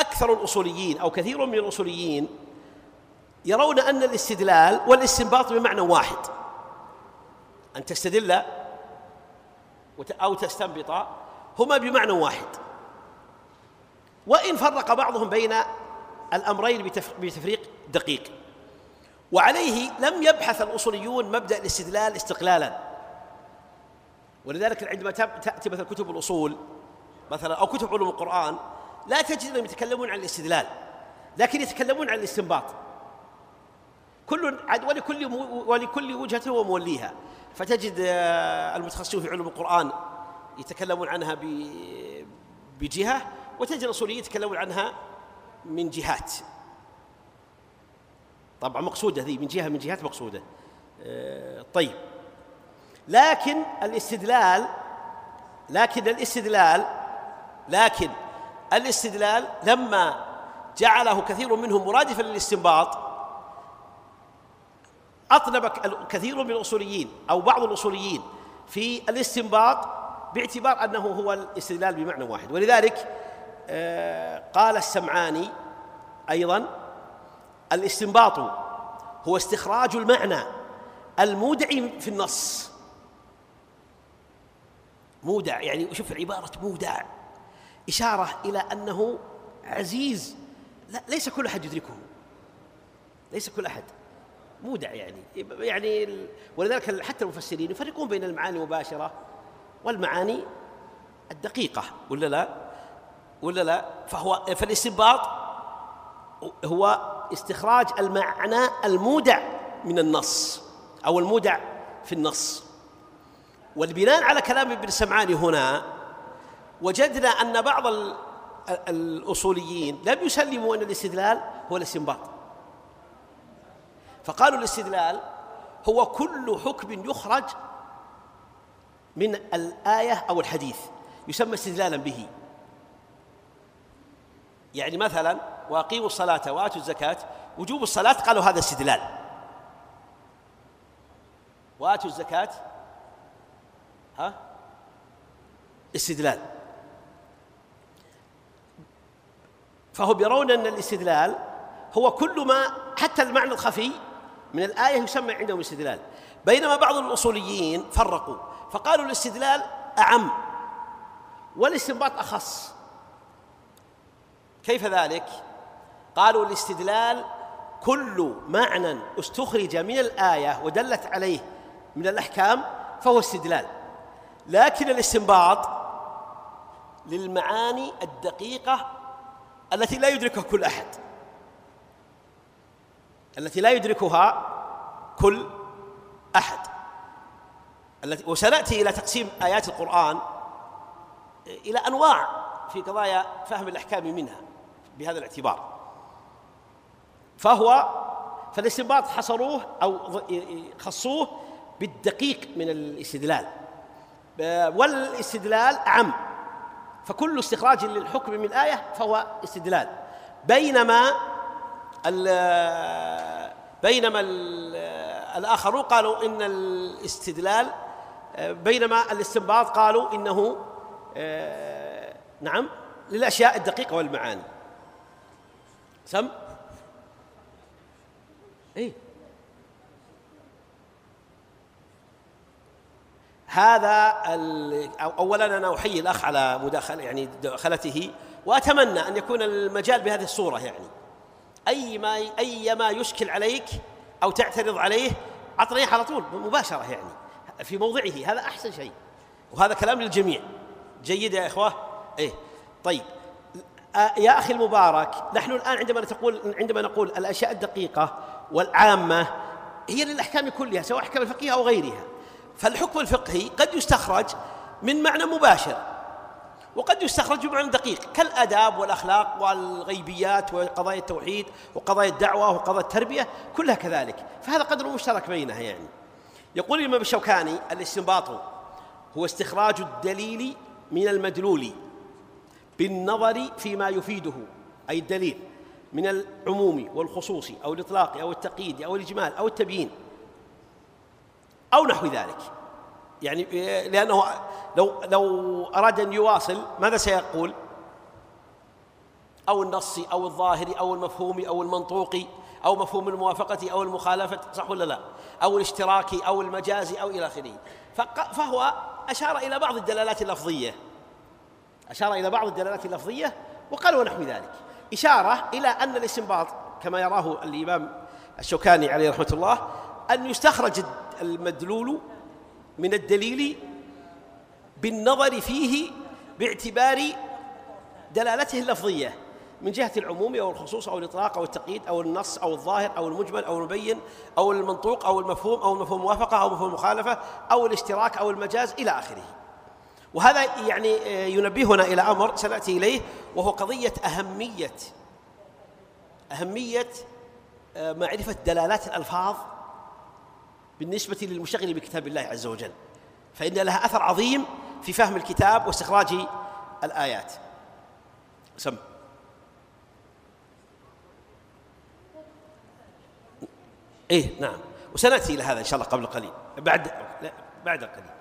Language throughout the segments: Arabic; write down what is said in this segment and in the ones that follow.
أكثر الأصوليين أو كثير من الأصوليين يرون أن الاستدلال والاستنباط بمعنى واحد. أن تستدل أو تستنبط هما بمعنى واحد. وإن فرق بعضهم بين الأمرين بتفريق دقيق. وعليه لم يبحث الأصوليون مبدأ الاستدلال استقلالا. ولذلك عندما تأتي مثلا كتب الأصول مثلا أو كتب علوم القرآن لا تجد أنهم يتكلمون عن الاستدلال لكن يتكلمون عن الاستنباط. كل ولكل ولكل وجهة وموليها فتجد آه، المتخصصون في علوم القرآن يتكلمون عنها بجهة وتجد الأصوليين يتكلمون عنها من جهات. طبعا مقصودة ذي من جهة من جهات مقصودة. آه، طيب. لكن الاستدلال لكن الاستدلال لكن الاستدلال لما جعله كثير منهم مرادفا للاستنباط أطلب كثير من الأصوليين أو بعض الأصوليين في الاستنباط باعتبار أنه هو الاستدلال بمعنى واحد. ولذلك آه، قال السمعاني أيضا الاستنباط هو استخراج المعنى المودع في النص. مودع يعني شوف عبارة مودع. إشارة إلى أنه عزيز. لا ليس كل أحد يدركه. ليس كل أحد. مودع يعني. يعني ولذلك حتى المفسرين يفرقون بين المعاني المباشرة والمعاني الدقيقة ولا لا؟ ولا لا؟ فهو فالاستنباط هو استخراج المعنى المودع من النص أو المودع في النص. والبناء على كلام ابن سمعاني هنا وجدنا أن بعض الأصوليين لم يسلموا أن الاستدلال هو الاستنباط. فقالوا الاستدلال هو كل حكم يخرج من الآية أو الحديث يسمى استدلالا به. يعني مثلا وأقيموا الصلاة وآتوا الزكاة وجوب الصلاة قالوا هذا استدلال. وآتوا الزكاة ها؟ استدلال. فهم يرون أن الاستدلال هو كل ما حتى المعنى الخفي من الآية يسمى عندهم استدلال بينما بعض الأصوليين فرقوا فقالوا الاستدلال أعم والاستنباط أخص. كيف ذلك؟ قالوا الاستدلال كل معنى استخرج من الآية ودلت عليه من الأحكام فهو استدلال. لكن الاستنباط للمعاني الدقيقة التي لا يدركها كل أحد. التي لا يدركها كل أحد. التي وسنأتي إلى تقسيم آيات القرآن إلى أنواع في قضايا فهم الأحكام منها بهذا الاعتبار. فهو فالاستنباط حصروه أو خصوه بالدقيق من الاستدلال. والإستدلال أعم. فكل استخراج للحكم من الآية فهو استدلال. بينما بينما الآخرون قالوا إن الاستدلال بينما الاستنباط قالوا إنه نعم للأشياء الدقيقة والمعاني. سم؟ إيه. هذا اولا أنا أحيي الأخ على مداخله يعني مداخلته وأتمنى أن يكون المجال بهذه الصورة يعني. أي ما أي ما يشكل عليك أو تعترض عليه اعطني على طول مباشرة يعني في موضعه. هذا أحسن شيء. وهذا كلام للجميع. جيد يا إخوة؟ إيه. طيب. يا أخي المبارك نحن الآن عندما تقول عندما نقول الأشياء الدقيقة والعامة هي للأحكام كلها سواء أحكام الفقهيه أو غيرها. فالحكم الفقهي قد يستخرج من معنى مباشر وقد يستخرج بمعنى دقيق كالآداب والأخلاق والغيبيات وقضايا التوحيد وقضايا الدعوة وقضايا التربية كلها كذلك فهذا قدر مشترك بينها يعني. يقول الإمام الشوكاني الاستنباط هو استخراج الدليل من المدلول بالنظر فيما يفيده أي الدليل من العموم والخصوص أو الإطلاق أو التقييد أو الإجمال أو التبيين. أو نحو ذلك. يعني لأنه لو لو أراد أن يواصل ماذا سيقول؟ أو النصي أو الظاهري أو المفهومي أو المنطوقي أو مفهوم الموافقة أو المخالفة صح ولا لا؟ أو الاشتراكي أو المجازي أو إلى آخره. فهو أشار إلى بعض الدلالات اللفظية. أشار إلى بعض الدلالات اللفظية وقال ونحو ذلك. إشارة إلى أن الاستنباط كما يراه الإمام الشوكاني عليه رحمة الله أن يستخرج المدلول من الدليل بالنظر فيه باعتبار دلالته اللفظية من جهة العموم أو الخصوص أو الإطلاق أو التقييد أو النص أو الظاهر أو المجمل أو المبين أو المنطوق أو المفهوم أو المفهوم الموافقة أو مفهوم المخالفة أو الاشتراك أو المجاز إلى آخره. وهذا يعني ينبهنا إلى أمر سنأتي إليه وهو قضية أهمية أهمية آه، معرفة دلالات الألفاظ بالنسبة للمشتغل بكتاب الله عز وجل. فإن لها أثر عظيم في فهم الكتاب واستخراج الآيات. سم. إيه نعم. وسنأتي إلى هذا إن شاء الله قبل قليل. بعد بعد قليل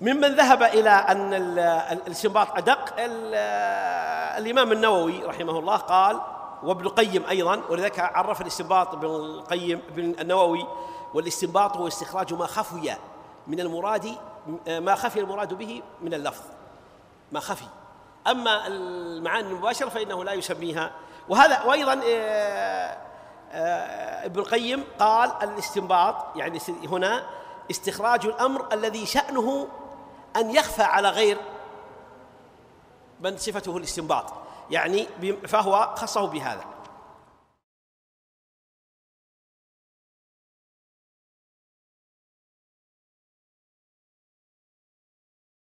ممن ذهب إلى أن الاستنباط أدق الإمام النووي رحمه الله قال وابن القيم أيضا ولذلك عرف الاستنباط ابن القيم ابن النووي والاستنباط هو استخراج ما خفي من المراد ما خفي المراد به من اللفظ. ما خفي. أما المعاني المباشرة فإنه لا يسميها. وهذا وأيضا آه، آه، ابن القيم قال الاستنباط يعني هنا استخراج الأمر الذي شأنه أن يخفى على غير من صفته الاستنباط. يعني فهو خصه بهذا.